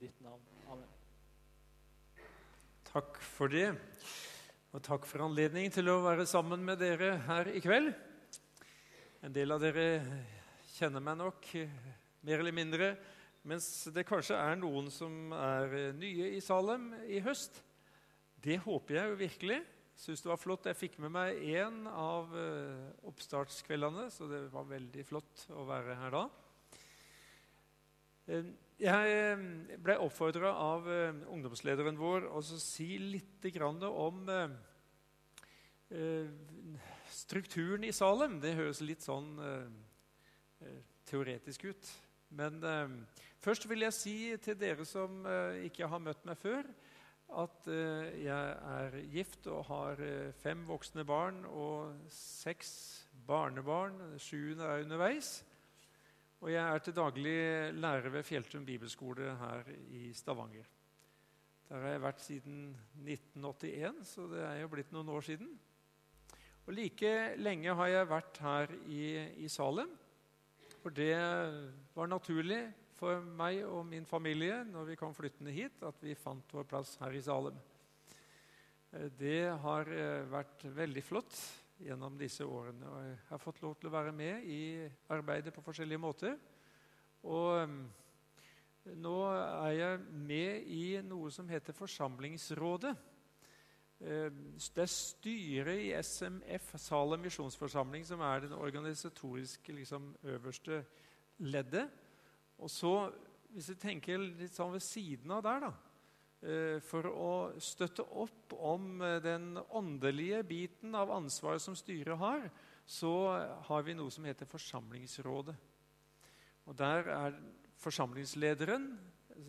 ditt navn. Amen. Takk for det. Og takk for anledningen til å være sammen med dere her i kveld. En del av dere kjenner meg nok eh, mer eller mindre, mens det kanskje er noen som er eh, nye i Salem i høst. Det håper jeg jo virkelig. Syns det var flott. Jeg fikk med meg én av eh, oppstartskveldene, så det var veldig flott å være her da. Jeg eh, ble oppfordra av eh, ungdomslederen vår å si litt om eh, strukturen i Salem. Det høres litt sånn teoretisk ut. Men først vil jeg si til dere som ikke har møtt meg før, at jeg er gift og har fem voksne barn og seks barnebarn. Sjuende er underveis. Og jeg er til daglig lærer ved Fjelltun bibelskole her i Stavanger. Der har jeg vært siden 1981, så det er jo blitt noen år siden. Og like lenge har jeg vært her i, i Salem. For det var naturlig for meg og min familie når vi kom flyttende hit, at vi fant vår plass her i Salem. Eh, Det har eh, vært veldig flott gjennom disse årene. Og jeg har fått lov til å være med i arbeidet på forskjellige måter. Og eh, nå er jeg med i noe som heter Forsamlingsrådet. Eh, Det er styret i SMF, Salem misjonsforsamling, som er den organisatoriske liksom, øverste leddet. Og så, hvis vi tenker litt sånn ved siden av der, da For å støtte opp om eh, den åndelige biten av ansvaret som styret har, så har vi noe som heter Forsamlingsrådet. Og Der er forsamlingslederen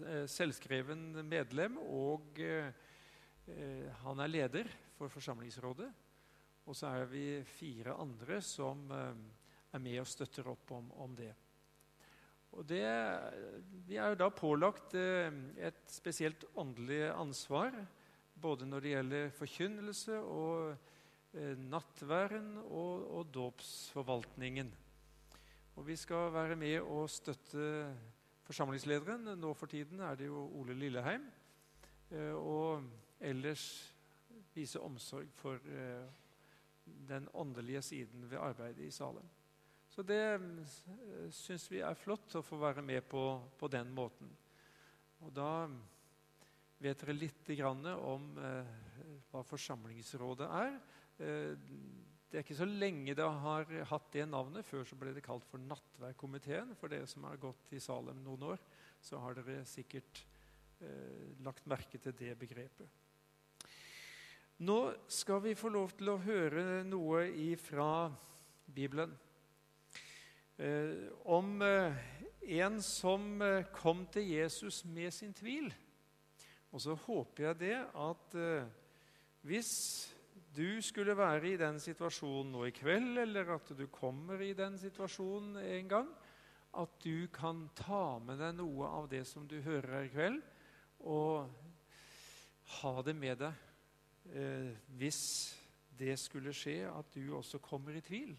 eh, selvskreven medlem, og eh, eh, han er leder for Forsamlingsrådet. Og så er vi fire andre som eh, er med og støtter opp om, om det. Og det, Vi er jo da pålagt eh, et spesielt åndelig ansvar, både når det gjelder forkynnelse og eh, nattværen og, og dåpsforvaltningen. Og vi skal være med og støtte forsamlingslederen. Nå for tiden er det jo Ole Lilleheim. Eh, Og ellers vise omsorg for den åndelige siden ved arbeidet i Salem. Så det eh, syns vi er flott å få være med på på den måten. Og da vet dere litt om eh, hva Forsamlingsrådet er. Eh, det er ikke så lenge det har hatt det navnet. Før så ble det kalt for Nattverdkomiteen. For dere som har gått i Salem noen år, så har dere sikkert eh, lagt merke til det begrepet. Nå skal vi få lov til å høre noe fra Bibelen. Eh, om eh, en som eh, kom til Jesus med sin tvil. Og så håper jeg det at hvis du skulle være i den situasjonen nå i kveld, eller at du kommer i den situasjonen en gang, at du kan ta med deg noe av det som du hører her i kveld, og ha det med deg eh, hvis det skulle skje at du også kommer i tvil.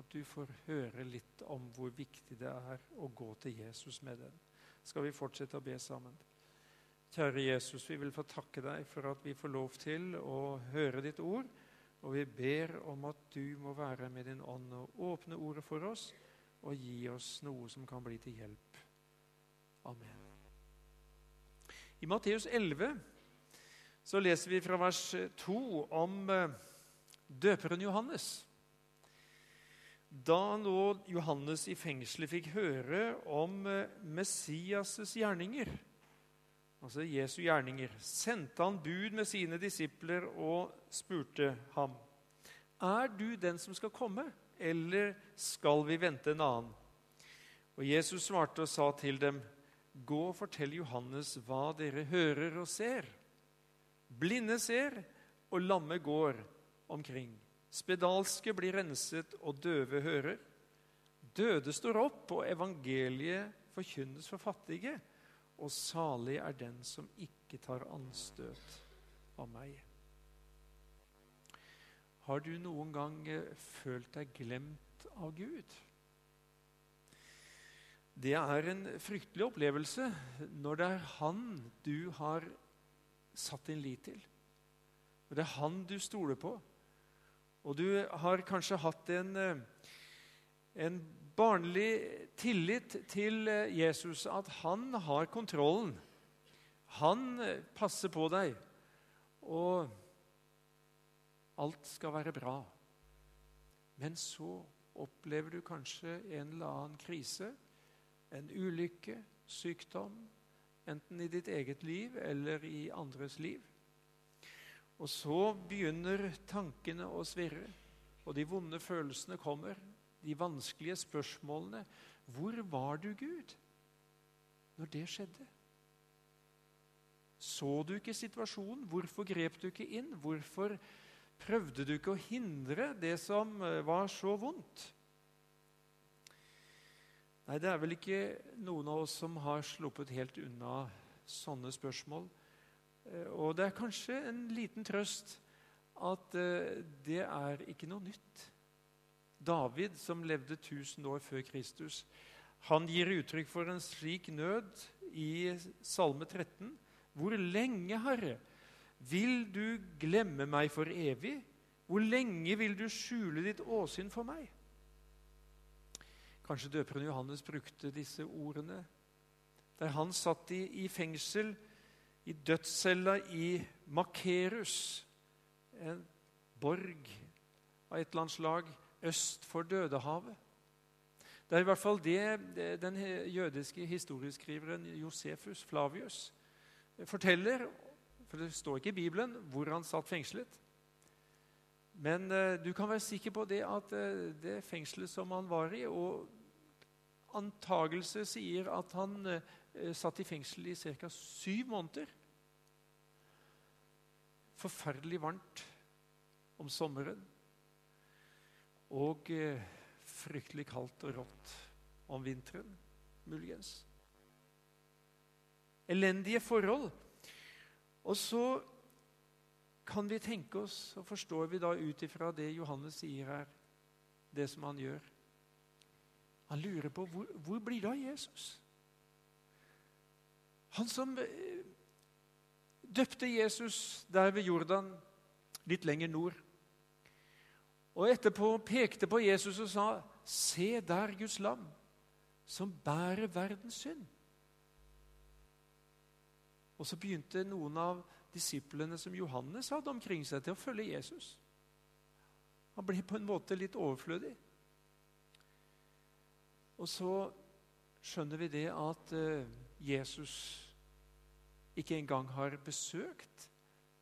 At du får høre litt om hvor viktig det er å gå til Jesus med den. Skal vi fortsette å be sammen? Kjære Jesus, vi vil få takke deg for at vi får lov til å høre ditt ord. Og vi ber om at du må være med din ånd og åpne ordet for oss og gi oss noe som kan bli til hjelp. Amen. I Matteus 11 så leser vi fra vers 2 om eh, døperen Johannes. Da nå Johannes i fengselet fikk høre om eh, Messias' gjerninger, altså Jesu gjerninger, sendte han bud med sine disipler og spurte ham, Er du den som skal komme, eller skal vi vente en annen? Og Jesus svarte og sa til dem, Gå og fortell Johannes hva dere hører og ser. Blinde ser, og lamme går omkring. Spedalske blir renset, og døve hører. Døde står opp, og evangeliet forkynnes for fattige. Og salig er den som ikke tar anstøt av meg. Har du noen gang eh, følt deg glemt av Gud? det er en fryktelig opplevelse når det er han du har satt din lit til. Når det er han du stoler på. Og du har kanskje hatt en, eh, en barnlig tillit til eh, Jesus, at han har kontrollen. Han eh, passer på deg, og alt skal være bra. Men så opplever du kanskje en eller annen krise, en ulykke, sykdom, enten i ditt eget liv eller i andres liv. Og så begynner tankene å svirre, og de vonde følelsene kommer. De vanskelige spørsmålene. Hvor var du, Gud, når det skjedde? Så du ikke situasjonen? Hvorfor grep du ikke inn? Hvorfor prøvde du ikke å hindre det som eh, var så vondt? Nei, det er vel ikke noen av oss som har sluppet helt unna sånne spørsmål. Eh, og det er kanskje en liten trøst at eh, det er ikke noe nytt. David, som levde 1000 år før Kristus, han gir uttrykk for en slik nød i Salme 13. Hvor lenge, Herre, vil du glemme meg for evig? Hvor lenge vil du skjule ditt åsyn for meg? Kanskje døperen Johannes brukte disse ordene der han satt i, i fengsel i dødscella i Makerus, en borg av et eller annet slag øst for Dødehavet. Det er i hvert fall det den jødiske historieskriveren Josefus Flavius forteller. For det står ikke i Bibelen hvor han satt fengslet. Men eh, du kan være sikker på det at eh, det fengselet som han var i og Antagelse sier at han Eh, satt i fengsel i ca. syv måneder. Forferdelig varmt om sommeren. Og eh, fryktelig kaldt og rått om vinteren, muligens. Elendige forhold. Og så kan vi tenke oss, og forstår vi da ut ifra det Johannes sier her, det som han gjør Han lurer på hvor, hvor blir det av Jesus? Han som eh, døpte Jesus der ved Jordan, litt lenger nord. Og etterpå pekte på Jesus og sa, 'Se der Guds lam, som bærer verdens synd.' Og så begynte noen av disiplene som Johannes hadde omkring seg, til å følge Jesus. Han ble på en måte litt overflødig. Og så skjønner vi det at eh, Jesus ikke engang har besøkt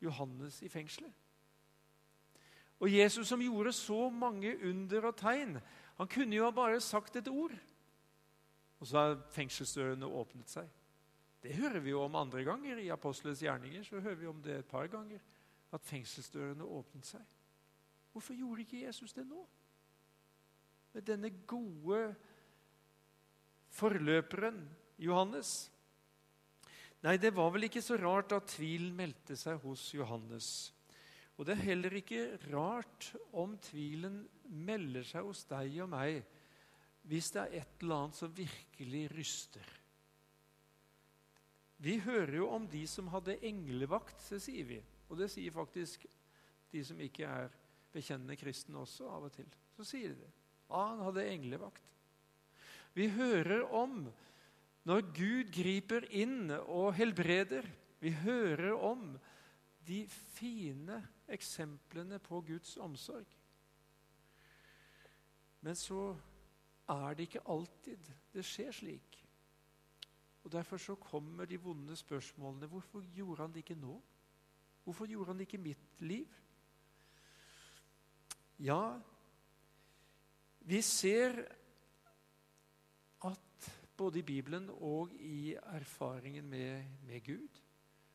Johannes i fengselet. Og Jesus som gjorde så mange under og tegn, han kunne jo ha bare sagt et ord. Og så har fengselsdørene åpnet seg. Det hører vi jo om andre ganger. I Apostelens gjerninger så hører vi om det et par ganger. At fengselsdørene åpnet seg. Hvorfor gjorde ikke Jesus det nå? Med denne gode forløperen Johannes. Nei, det var vel ikke så rart at tvilen meldte seg hos Johannes. Og det er heller ikke rart om tvilen melder seg hos deg og meg hvis det er et eller annet som virkelig ryster. Vi hører jo om de som hadde englevakt, det sier vi. Og det sier faktisk de som ikke er bekjennende kristne også av og til. Så sier de det. Ja, han hadde englevakt. Vi hører om når Gud griper inn og helbreder. Vi hører om de fine eksemplene på Guds omsorg. Men så er det ikke alltid det skjer slik. Og Derfor så kommer de vonde spørsmålene. Hvorfor gjorde han det ikke nå? Hvorfor gjorde han det ikke i mitt liv? Ja, vi ser både i Bibelen og i erfaringen med, med Gud,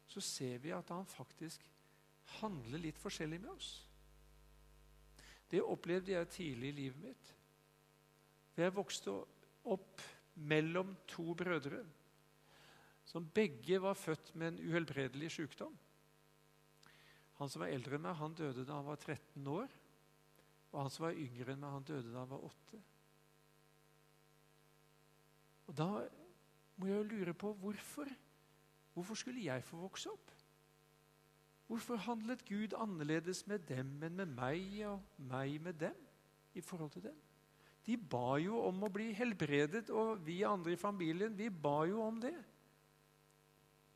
så ser vi at han faktisk handler litt forskjellig med oss. Det opplevde jeg tidlig i livet mitt. For jeg vokste opp mellom to brødre som begge var født med en uhelbredelig sykdom. Han som var eldre enn meg, han døde da han var 13 år. Og han som var yngre enn meg, han døde da han var 8. Og da må jeg jo lure på hvorfor. Hvorfor skulle jeg få vokse opp? Hvorfor handlet Gud annerledes med dem enn med meg og meg med dem? i forhold til dem? De ba jo om å bli helbredet, og vi andre i familien vi ba jo om det.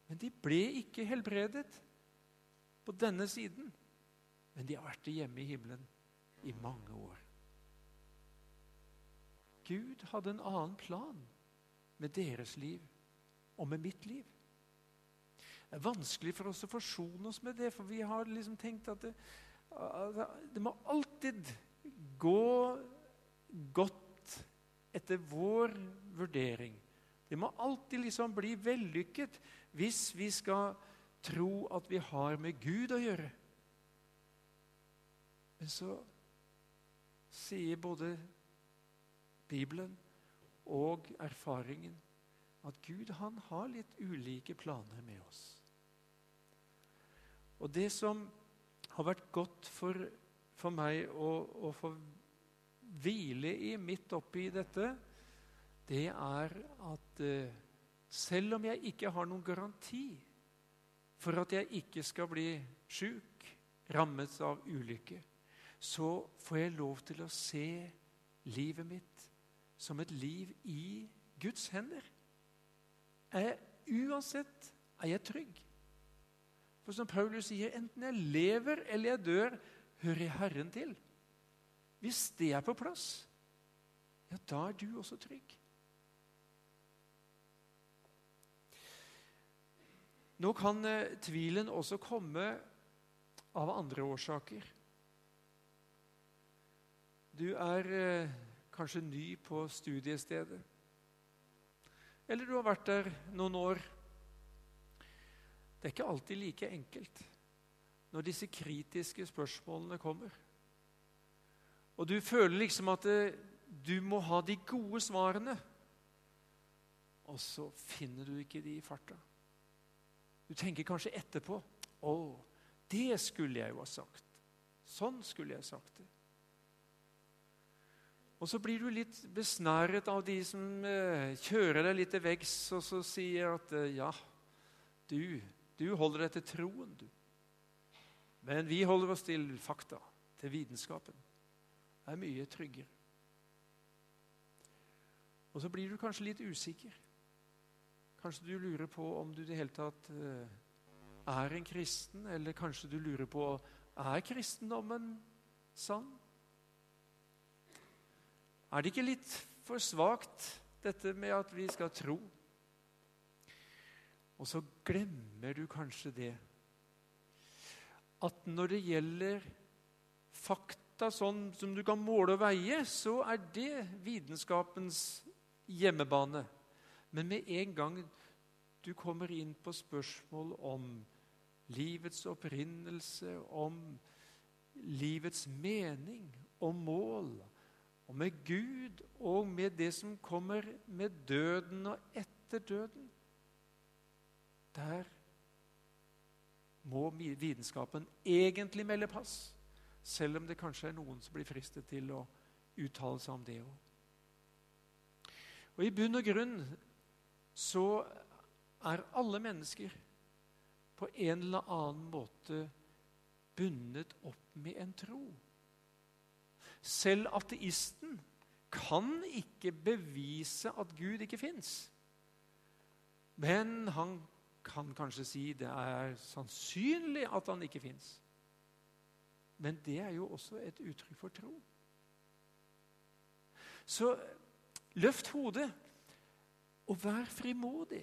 Men de ble ikke helbredet på denne siden. Men de har vært hjemme i himmelen i mange år. Gud hadde en annen plan med deres liv og med mitt liv. Det er vanskelig for oss å forsone oss med det, for vi har liksom tenkt at det, det må alltid gå godt etter vår vurdering. Det må alltid liksom bli vellykket hvis vi skal tro at vi har med Gud å gjøre. Men så sier både Bibelen og erfaringen at Gud han har litt ulike planer med oss. Og det som har vært godt for, for meg å, å, få hvile i midt oppi dette, det er at uh, selv om jeg ikke har noen garanti for at jeg ikke skal bli sjuk, rammet av ulykke, så får jeg lov til å se livet mitt som et liv i Guds hender. Jeg, uansett er jeg trygg. For som Paulus sier, enten jeg lever eller jeg dør, hører jeg Herren til. Hvis det er på plass, ja, da er du også trygg. Nå kan eh, tvilen også komme av andre årsaker. Du er eh, kanskje ny på studiestedet. Eller du har vært der noen år. Det er ikke alltid like enkelt når disse kritiske spørsmålene kommer. Og du føler liksom at det, eh, du må ha de gode svarene. Og så finner du ikke de i farta. Du tenker kanskje etterpå 'Å, det skulle jeg jo ha sagt.' Sånn skulle jeg sagt det. Og så blir du litt besnæret av de som eh, kjører deg litt til veggs, og så sier at eh, 'ja, du, du holder deg til troen, du'. Men vi holder oss til fakta, til vitenskapen. Det er mye tryggere. Og så blir du kanskje litt usikker. Kanskje du lurer på om du i det hele tatt eh, er en kristen, eller kanskje du lurer på er kristendommen sann? Er det ikke litt for svakt, dette med at vi skal tro? Og så glemmer du kanskje det at når det gjelder fakta sånn som du kan måle og veie, så er det vitenskapens hjemmebane. Men med en gang du kommer inn på spørsmål om livets opprinnelse, om livets mening, og mål, og med Gud og med det som kommer med døden og etter døden Der må vitenskapen egentlig melde pass, selv om det kanskje er noen som blir fristet til å uttale seg om det òg. Og I bunn og grunn så er alle mennesker på en eller annen måte bundet opp med en tro. Selv ateisten kan ikke bevise at Gud ikke fins. Men han kan kanskje si det er sannsynlig at han ikke fins. Men det er jo også et uttrykk for tro. Så løft hodet og vær frimodig.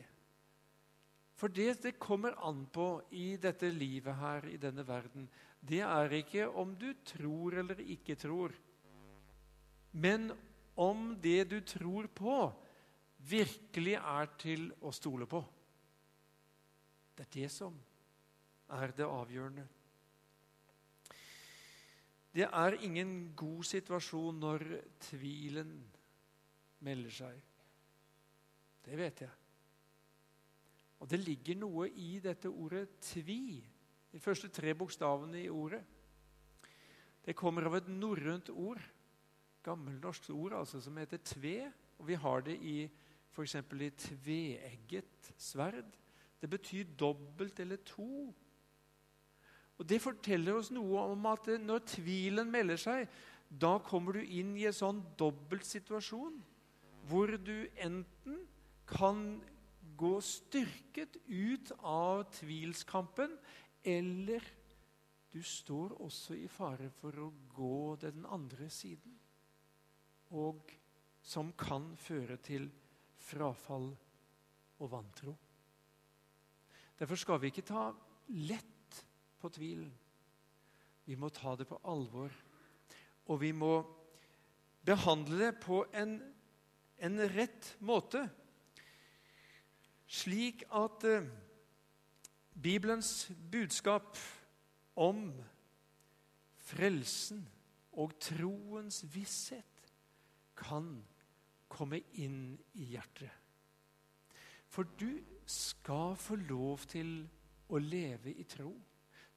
For det det kommer an på i dette livet her, i denne verden, det er ikke om du tror eller ikke tror, men om det du tror på, virkelig er til å stole på. Det er det som er det avgjørende. Det er ingen god situasjon når tvilen melder seg. Det vet jeg. Og det ligger noe i dette ordet 'tvi', de første tre bokstavene i ordet. Det kommer av et norrønt ord, gammelnorsk ord altså, som heter 'tve'. og Vi har det i f.eks. i tveegget sverd. Det betyr dobbelt eller to. Og Det forteller oss noe om at når tvilen melder seg, da kommer du inn i en sånn dobbeltsituasjon hvor du enten kan gå styrket ut av tvilskampen, eller du står også i fare for å gå den andre siden, og som kan føre til frafall og vantro. Derfor skal vi ikke ta lett på tvilen. Vi må ta det på alvor, og vi må behandle det på en, en rett måte, slik at eh, Bibelens budskap om frelsen og troens visshet kan komme inn i hjertet. For du skal få lov til å leve i tro.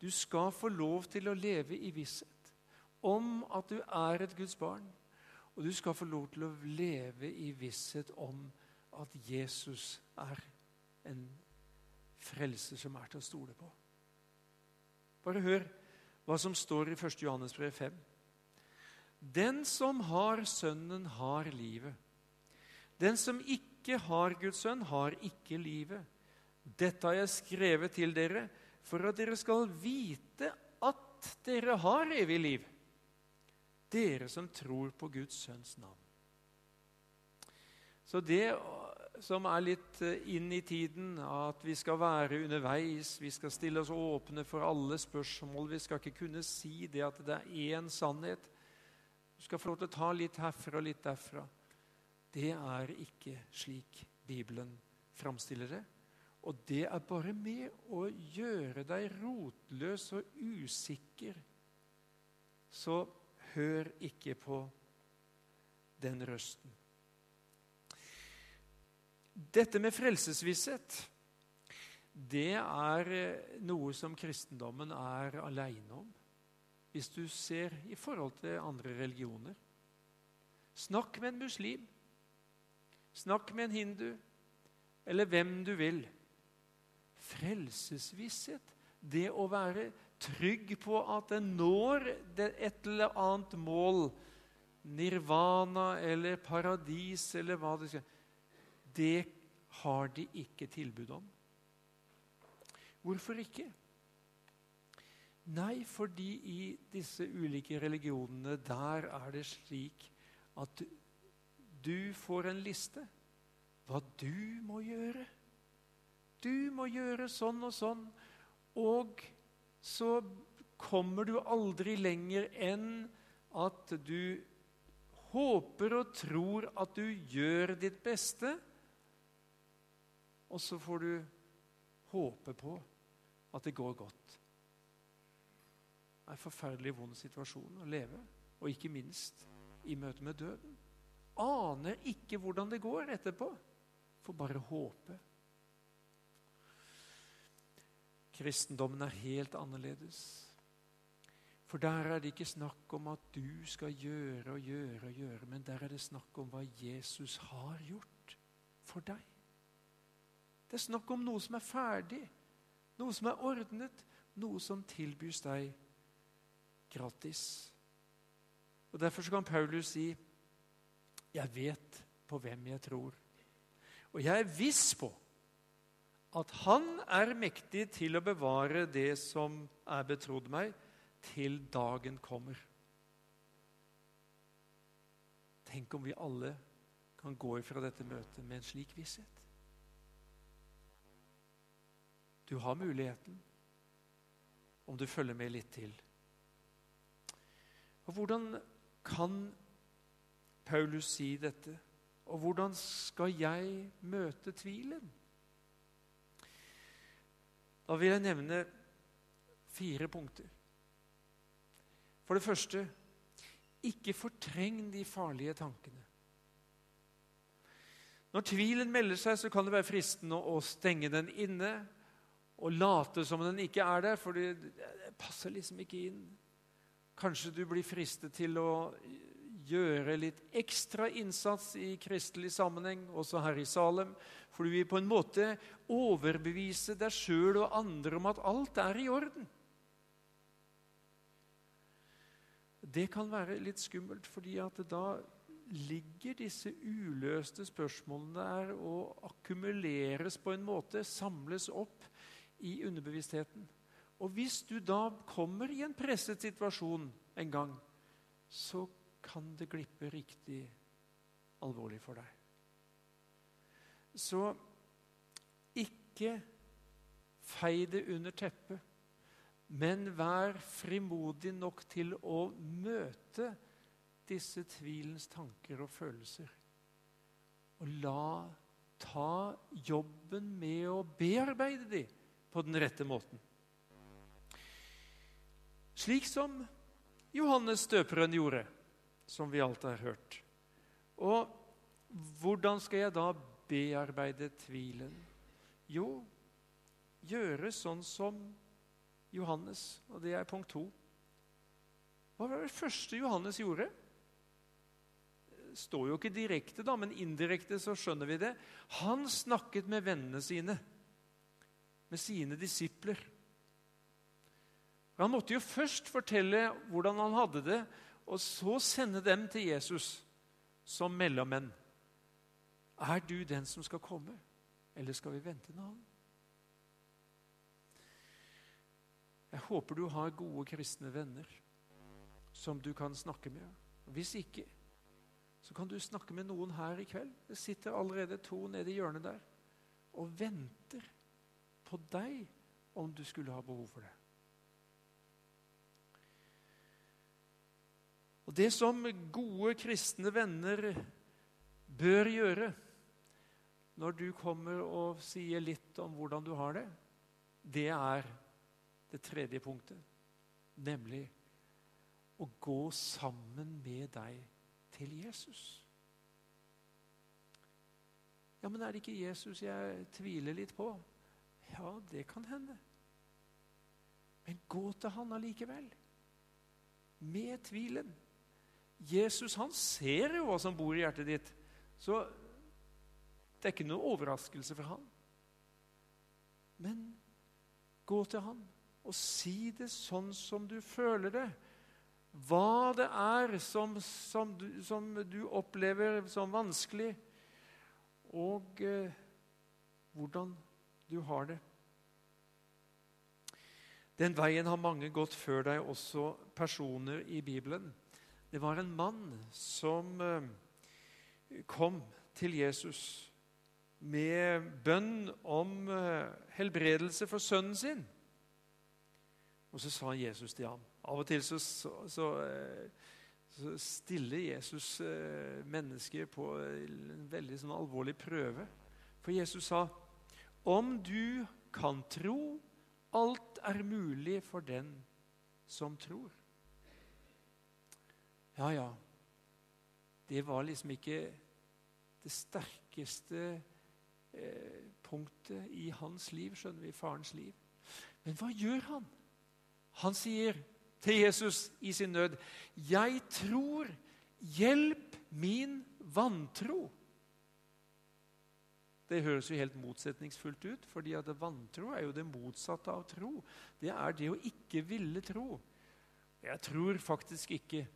Du skal få lov til å leve i visshet om at du er et Guds barn. Og du skal få lov til å leve i visshet om at Jesus er en frelser som er til å stole på. Bare hør hva som står i 1. Johannes brev 5. Den som har Sønnen, har livet. Den som ikke har Guds sønn, har ikke livet. Dette har jeg skrevet til dere for at dere skal vite at dere har evig liv. Dere som tror på Guds sønns navn. Så det som er litt eh, inn i tiden, at vi skal være underveis, vi skal stille oss åpne for alle spørsmål, vi skal ikke kunne si det at det er én sannhet. Du skal få lov til å ta litt herfra og litt derfra. Det er ikke slik Bibelen framstiller det. Og det er bare med å gjøre deg rotløs og usikker. Så hør ikke på den røsten. Dette med frelsesvisshet det er noe som kristendommen er aleine om. Hvis du ser i forhold til andre religioner. Snakk med en muslim. Snakk med en hindu. Eller hvem du vil frelsesvisshet. Det å være trygg på at en når et eller annet mål, nirvana eller paradis eller hva det skal Det har de ikke tilbud om. Hvorfor ikke? Nei, fordi i disse ulike religionene der er det slik at du får en liste hva du må gjøre. Du må gjøre sånn og sånn. Og så kommer du aldri lenger enn at du håper og tror at du gjør ditt beste, og så får du håpe på at det går godt. Er en forferdelig vond situasjon å leve, og ikke minst i møte med døden. Aner ikke hvordan det går etterpå, får bare håpe. Kristendommen er helt annerledes. For der er det ikke snakk om at du skal gjøre og gjøre og gjøre, men der er det snakk om hva Jesus har gjort for deg. Det er snakk om noe som er ferdig, noe som er ordnet, noe som tilbys deg gratis. Og Derfor kan Paulus si, 'Jeg vet på hvem jeg tror', og jeg er viss på at han er mektig til å bevare det som er betrodd meg, til dagen kommer. Tenk om vi alle kan gå ifra dette møtet med en slik visshet. Du har muligheten om du følger med litt til. Og Hvordan kan Paulus si dette? Og hvordan skal jeg møte tvilen? Da vil jeg nevne fire punkter. For det første ikke fortreng de farlige tankene. Når tvilen melder seg, så kan det være fristende å stenge den inne og late som den ikke er der, for det passer liksom ikke inn. Kanskje du blir fristet til å gjøre litt ekstra innsats i kristelig sammenheng, også her i Salem, for du vil på en måte overbevise deg sjøl og andre om at alt er i orden. Det kan være litt skummelt, fordi at da ligger disse uløste spørsmålene der og akkumuleres på en måte, samles opp i underbevisstheten. Og hvis du da kommer i en presset situasjon en gang, så kan det glippe riktig alvorlig for deg. Så ikke fei det under teppet, men vær frimodig nok til å møte disse tvilens tanker og følelser. Og la ta jobben med å bearbeide dem på den rette måten. Slik som Johannes døperen gjorde, som vi alt har hørt. Og hvordan skal jeg da bearbeide tvilen? Jo, gjøre sånn som Johannes, og det er punkt to. Hva var det første Johannes gjorde? Det står jo ikke direkte, da, men indirekte så skjønner vi det. Han snakket med vennene sine, med sine disipler. Han måtte jo først fortelle hvordan han hadde det, og så sende dem til Jesus som mellommenn. Er du den som skal komme, eller skal vi vente en annen? Jeg håper du har gode kristne venner som du kan snakke med. Hvis ikke, så kan du snakke med noen her i kveld. Det sitter allerede to nede i hjørnet der og venter på deg om du skulle ha behov for det. Og Det som gode kristne venner bør gjøre når du kommer og sier litt om hvordan du har det, det er det tredje punktet, nemlig å gå sammen med deg til Jesus. Ja, men er det ikke Jesus jeg tviler litt på? Ja, det kan hende. Men gå til han allikevel. Med tvilen. Jesus han ser jo hva som bor i hjertet ditt. Så det er ikke noe overraskelse for han. Men gå til han og si det sånn som du føler det. Hva det er som, som, du, som du, opplever som vanskelig, og eh, hvordan du har det. Den veien har mange gått før deg, også personer i Bibelen. Det var en mann som eh, kom til Jesus med bønn om eh, helbredelse for sønnen sin. Og så sa Jesus til ham Av og til så, så, så, eh, så stiller Jesus mennesket på en veldig sånn alvorlig prøve. For Jesus sa, 'Om du kan tro, alt er mulig for den som tror'. Ja, ja. Det var liksom ikke det sterkeste eh, punktet i hans liv, skjønner vi, farens liv. Men hva gjør han? Han sier til Jesus i sin nød, 'Jeg tror. Hjelp min vantro.' Det høres jo helt motsetningsfullt ut, fordi at vantro er jo det motsatte av tro. Det er det å ikke ville tro. Jeg tror faktisk ikke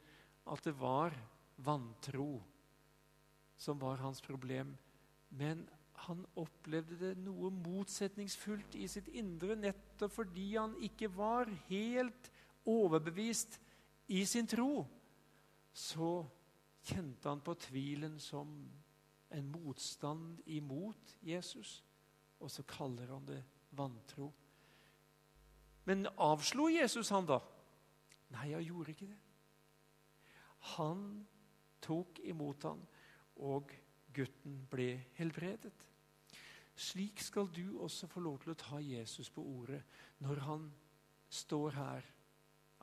at det var vantro som var hans problem, men han opplevde det noe motsetningsfullt i sitt indre nettopp fordi han ikke var helt overbevist i sin tro. Så kjente han på tvilen som en motstand imot Jesus, og så kaller han det vantro. Men avslo Jesus han da? Nei, han gjorde ikke det. Han tok imot han, og gutten ble helbredet. Slik skal du også få lov til å ta Jesus på ordet når han står her.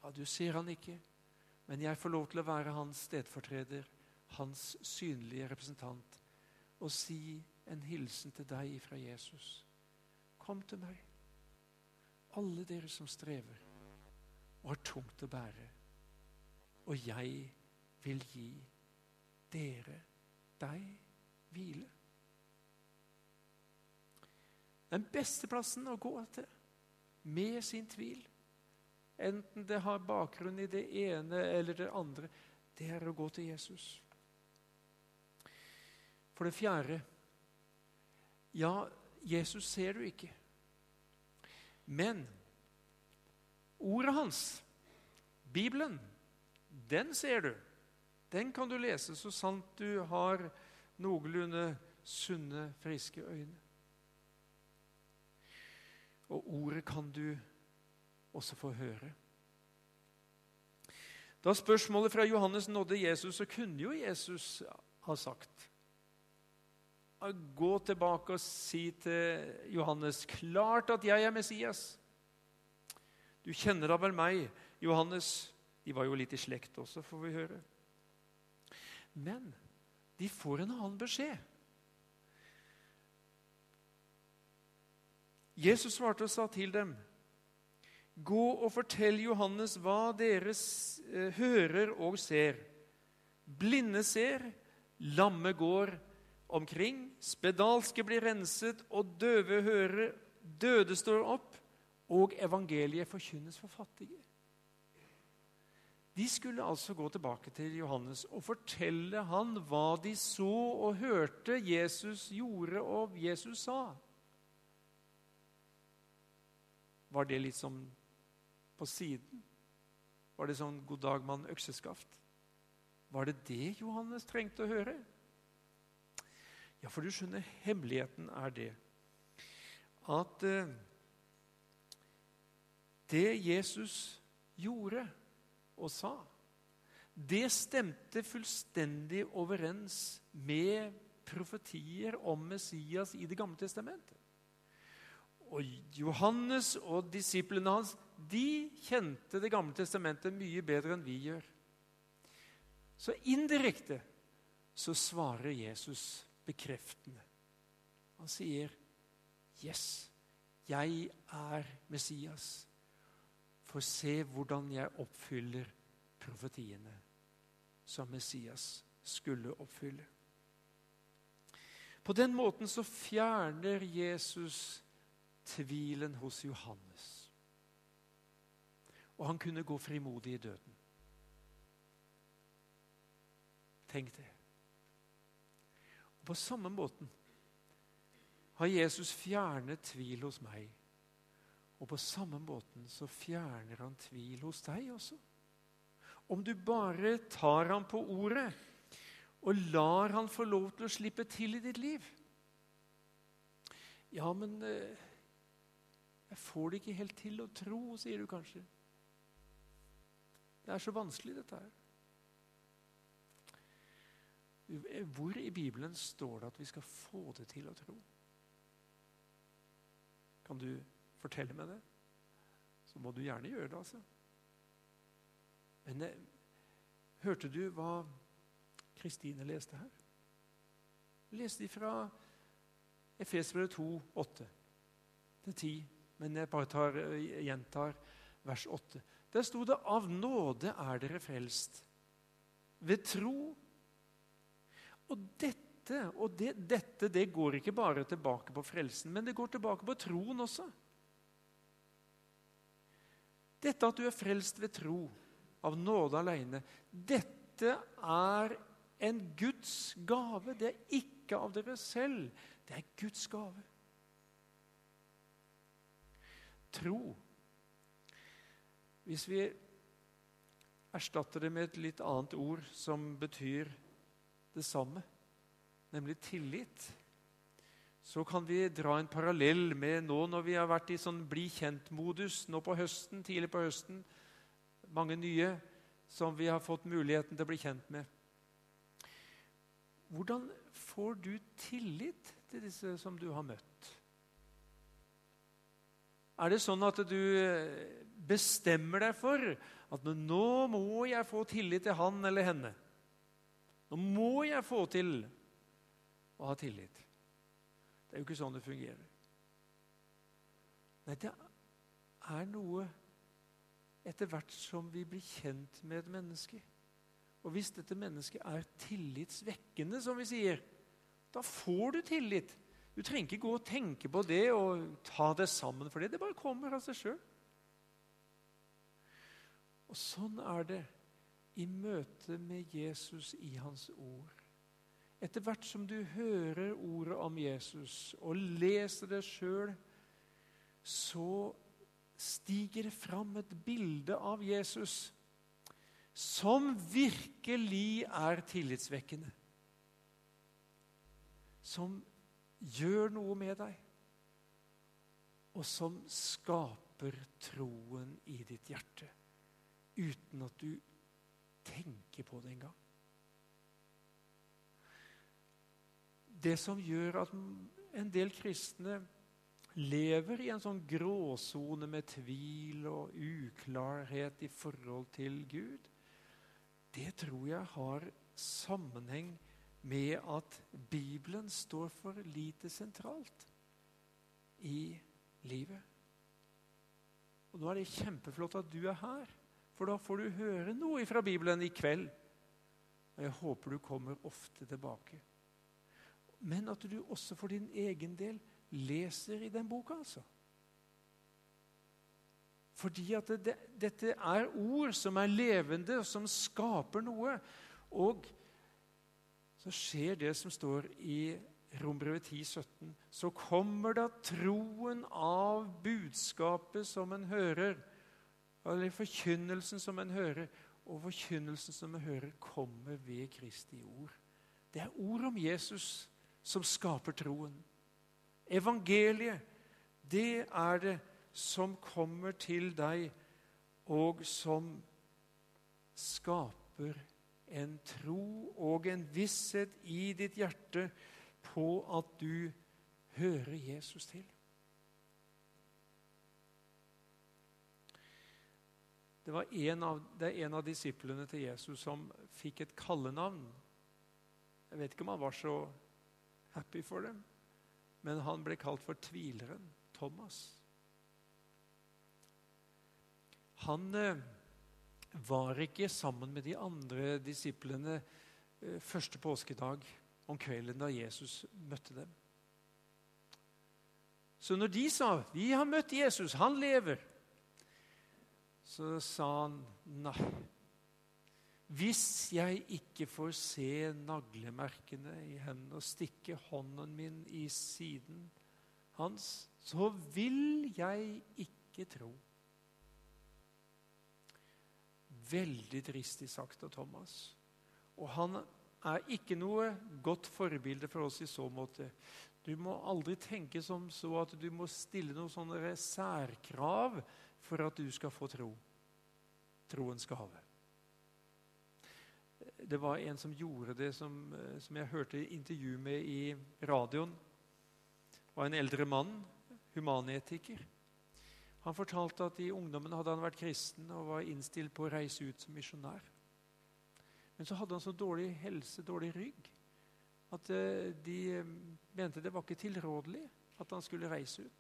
Ja, Du ser han ikke, men jeg får lov til å være hans stedfortreder, hans synlige representant, og si en hilsen til deg fra Jesus. Kom til meg, alle dere som strever og har tungt å bære, og jeg vil gi dere deg hvile. Den beste plassen å gå til med sin tvil, enten det har bakgrunn i det ene eller det andre, det er å gå til Jesus. For det fjerde ja, Jesus ser du ikke. Men ordet hans, Bibelen, den ser du. Den kan du lese så sant du har noenlunde sunne, friske øyne. Og ordet kan du også få høre. Da spørsmålet fra Johannes nådde Jesus, så kunne jo Jesus ha sagt Gå tilbake og si til Johannes klart at jeg er Messias. Du kjenner da vel meg, Johannes? De var jo litt i slekt også, får vi høre. Men de får en annen beskjed. Jesus svarte og sa til dem, 'Gå og fortell Johannes hva dere eh, hører og ser.' Blinde ser, lamme går, omkring, spedalske blir renset, og døve hører, døde står opp, og evangeliet forkynnes for fattige. De skulle altså gå tilbake til Johannes og fortelle han hva de så og hørte Jesus gjorde og Jesus sa. Var det litt som på siden? Var det sånn 'god dag, mann, økseskaft'? Var det det Johannes trengte å høre? Ja, for du skjønner, hemmeligheten er det at eh, det Jesus gjorde og sa, det stemte fullstendig overens med profetier om Messias i Det gamle testamentet. Og Johannes og disiplene hans de kjente Det gamle testamentet mye bedre enn vi gjør. Så indirekte så svarer Jesus bekreftende. Han sier, 'Yes, jeg er Messias.' For se hvordan jeg oppfyller profetiene som Messias skulle oppfylle. På den måten så fjerner Jesus tvilen hos Johannes. Og han kunne gå frimodig i døden. Tenk det. Og På samme måten har Jesus fjernet tvil hos meg. Og på samme måten så fjerner han tvil hos deg også. Om du bare tar ham på ordet og lar han få lov til å slippe til i ditt liv. Ja, men eh, jeg får det ikke helt til å tro, sier du kanskje. Det er så vanskelig, dette her. Hvor i Bibelen står det at vi skal få det til å tro? Kan du fortelle meg det? Så må du gjerne gjøre det, altså. Men eh, hørte du hva Kristine leste her? Leste fra Efesbrevet 2, 8 til 10. Men jeg bare tar, eh, gjentar vers 8. Der sto det 'Av nåde er dere frelst', ved tro og dette, og det, dette det går ikke bare tilbake på frelsen, men det går tilbake på troen også. Dette at du er frelst ved tro, av nåde alene, dette er en Guds gave. Det er ikke av dere selv. Det er Guds gave. Tro Hvis vi erstatter det med et litt annet ord som betyr det samme, nemlig tillit, så kan vi dra en parallell med nå når vi har vært i sånn bli kjent-modus nå på høsten, tidlig på høsten. Mange nye som vi har fått muligheten til å bli kjent med. Hvordan får du tillit til disse som du har møtt? Er det sånn at du bestemmer deg for at nå må jeg få tillit til han eller henne? Nå må jeg få til å ha tillit. Det er jo ikke sånn det fungerer. Nei, det er noe etter hvert som vi blir kjent med et menneske, Og hvis dette mennesket er tillitsvekkende, som vi sier, da får du tillit. Du trenger ikke gå og tenke på det og ta det sammen for det. Det bare kommer av seg sjøl. Og sånn er det i møte med Jesus i hans ord. Etter hvert som du hører ordet om Jesus og leser det sjøl, så stiger det fram et bilde av Jesus som virkelig er tillitsvekkende. Som gjør noe med deg, og som skaper troen i ditt hjerte uten at du tenker på det engang. Det som gjør at en del kristne lever i en sånn gråsone med tvil og uklarhet i forhold til Gud, det tror jeg har sammenheng med at Bibelen står for lite sentralt i livet. Og Nå er det kjempeflott at du er her, for da får du høre noe fra Bibelen i kveld. Og jeg håper du kommer ofte tilbake. Men at du også for din egen del leser i den boka, altså. Fordi at det, dette er ord som er levende, og som skaper noe. Og så skjer det som står i Rombrevet 10, 17. Så kommer da troen av budskapet som en hører, eller forkynnelsen som en hører. Og forkynnelsen som en hører, kommer ved Kristi ord. Det er ord om Jesus som skaper troen. Evangeliet, det er det som kommer til deg, og som skaper en tro og en visshet i ditt hjerte på at du hører Jesus til. Det, av, det er en av disiplene til Jesus som fikk et kallenavn. Jeg vet ikke om han var så happy for dem. Men han ble kalt for tvileren Thomas. Han eh, var ikke sammen med de andre disiplene eh, første påskedag om kvelden da Jesus møtte dem. Så når de sa 'Vi har møtt Jesus, han lever', så sa han nei. Hvis jeg ikke får se naglemerkene i hendene og stikke hånden min i siden hans, så vil jeg ikke tro. Veldig dristig sagt av Thomas. Og han er ikke noe godt forbilde for oss i så måte. Du må aldri tenke som så at du må stille noen sånne særkrav for at du skal få tro. Troens gave det var en som gjorde det, som, eh, som jeg hørte intervju med i radioen. Det var en eldre mann, humanetiker. Han fortalte at i ungdommen hadde han vært kristen og var innstilt på å reise ut som misjonær. Men så hadde han så dårlig helse, dårlig rygg, at eh, de eh, mente det var ikke tilrådelig at han skulle reise ut.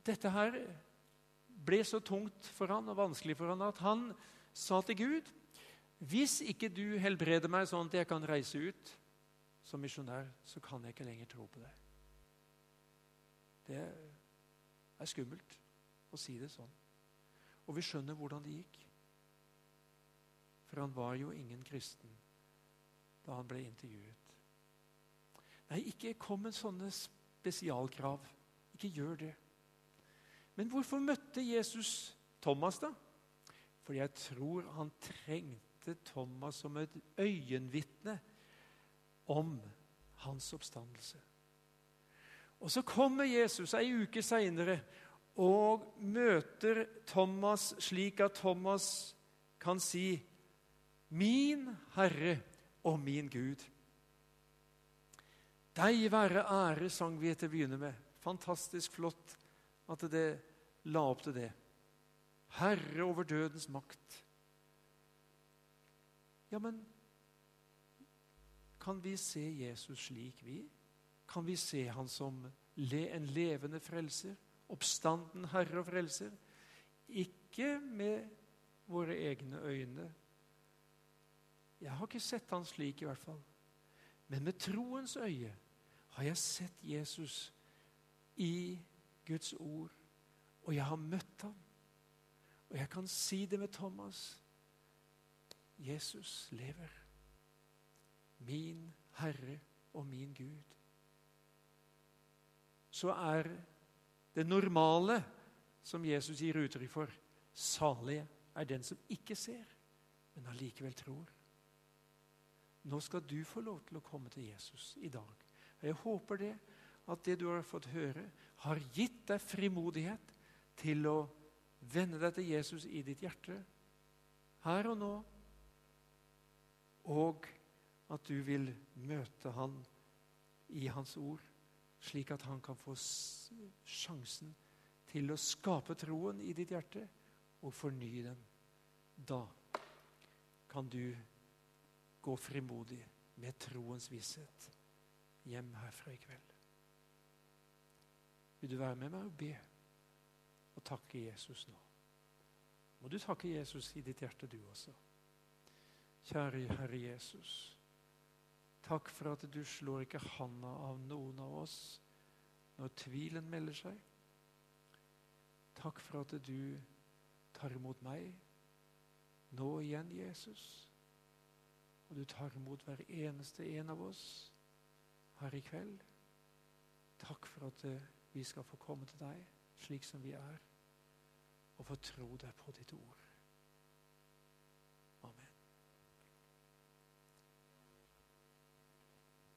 Dette her ble så tungt for han og vanskelig for han at han sa til Gud hvis ikke du helbreder meg sånn at jeg kan reise ut som misjonær, så kan jeg ikke lenger tro på deg. Det er skummelt å si det sånn. Og vi skjønner hvordan det gikk. For han var jo ingen kristen da han ble intervjuet. Nei, ikke kom med sånne spesialkrav. Ikke gjør det. Men hvorfor møtte Jesus Thomas, da? For jeg tror han trengte Thomas som et øyenvitne om hans oppstandelse. Og Så kommer Jesus ei uke seinere og møter Thomas slik at Thomas kan si 'Min Herre og min Gud'. Deg være ære, sang vi til å begynne med. Fantastisk flott at det la opp til det herre over dødens makt. Ja, men kan vi se Jesus slik, vi? Kan vi se han som en levende frelser? Oppstanden herre og frelser? Ikke med våre egne øyne. Jeg har ikke sett han slik, i hvert fall. Men med troens øye har jeg sett Jesus i Guds ord, og jeg har møtt ham. Og jeg kan si det med Thomas. Jesus lever. Min Herre og min Gud. Så er det normale som Jesus gir uttrykk for, salig er den som ikke ser, men allikevel tror. Nå skal du få lov til å komme til Jesus i dag. Og Jeg håper det at det du har fått høre, har gitt deg frimodighet til å vende deg til Jesus i ditt hjerte her og nå, og at du vil møte han i hans ord, slik at han kan få sjansen til å skape troen i ditt hjerte og fornye den. Da kan du gå frimodig med troens visshet hjem herfra i kveld. Vil du være med meg og be og takke Jesus nå? Må du takke Jesus i ditt hjerte, du også. Kjære Herre Jesus. Takk for at du slår ikke handa av noen av oss når tvilen melder seg. Takk for at du tar imot meg nå igjen, Jesus. Og du tar imot hver eneste en av oss her i kveld. Takk for at vi skal få komme til deg slik som vi er, og få tro deg på ditt ord.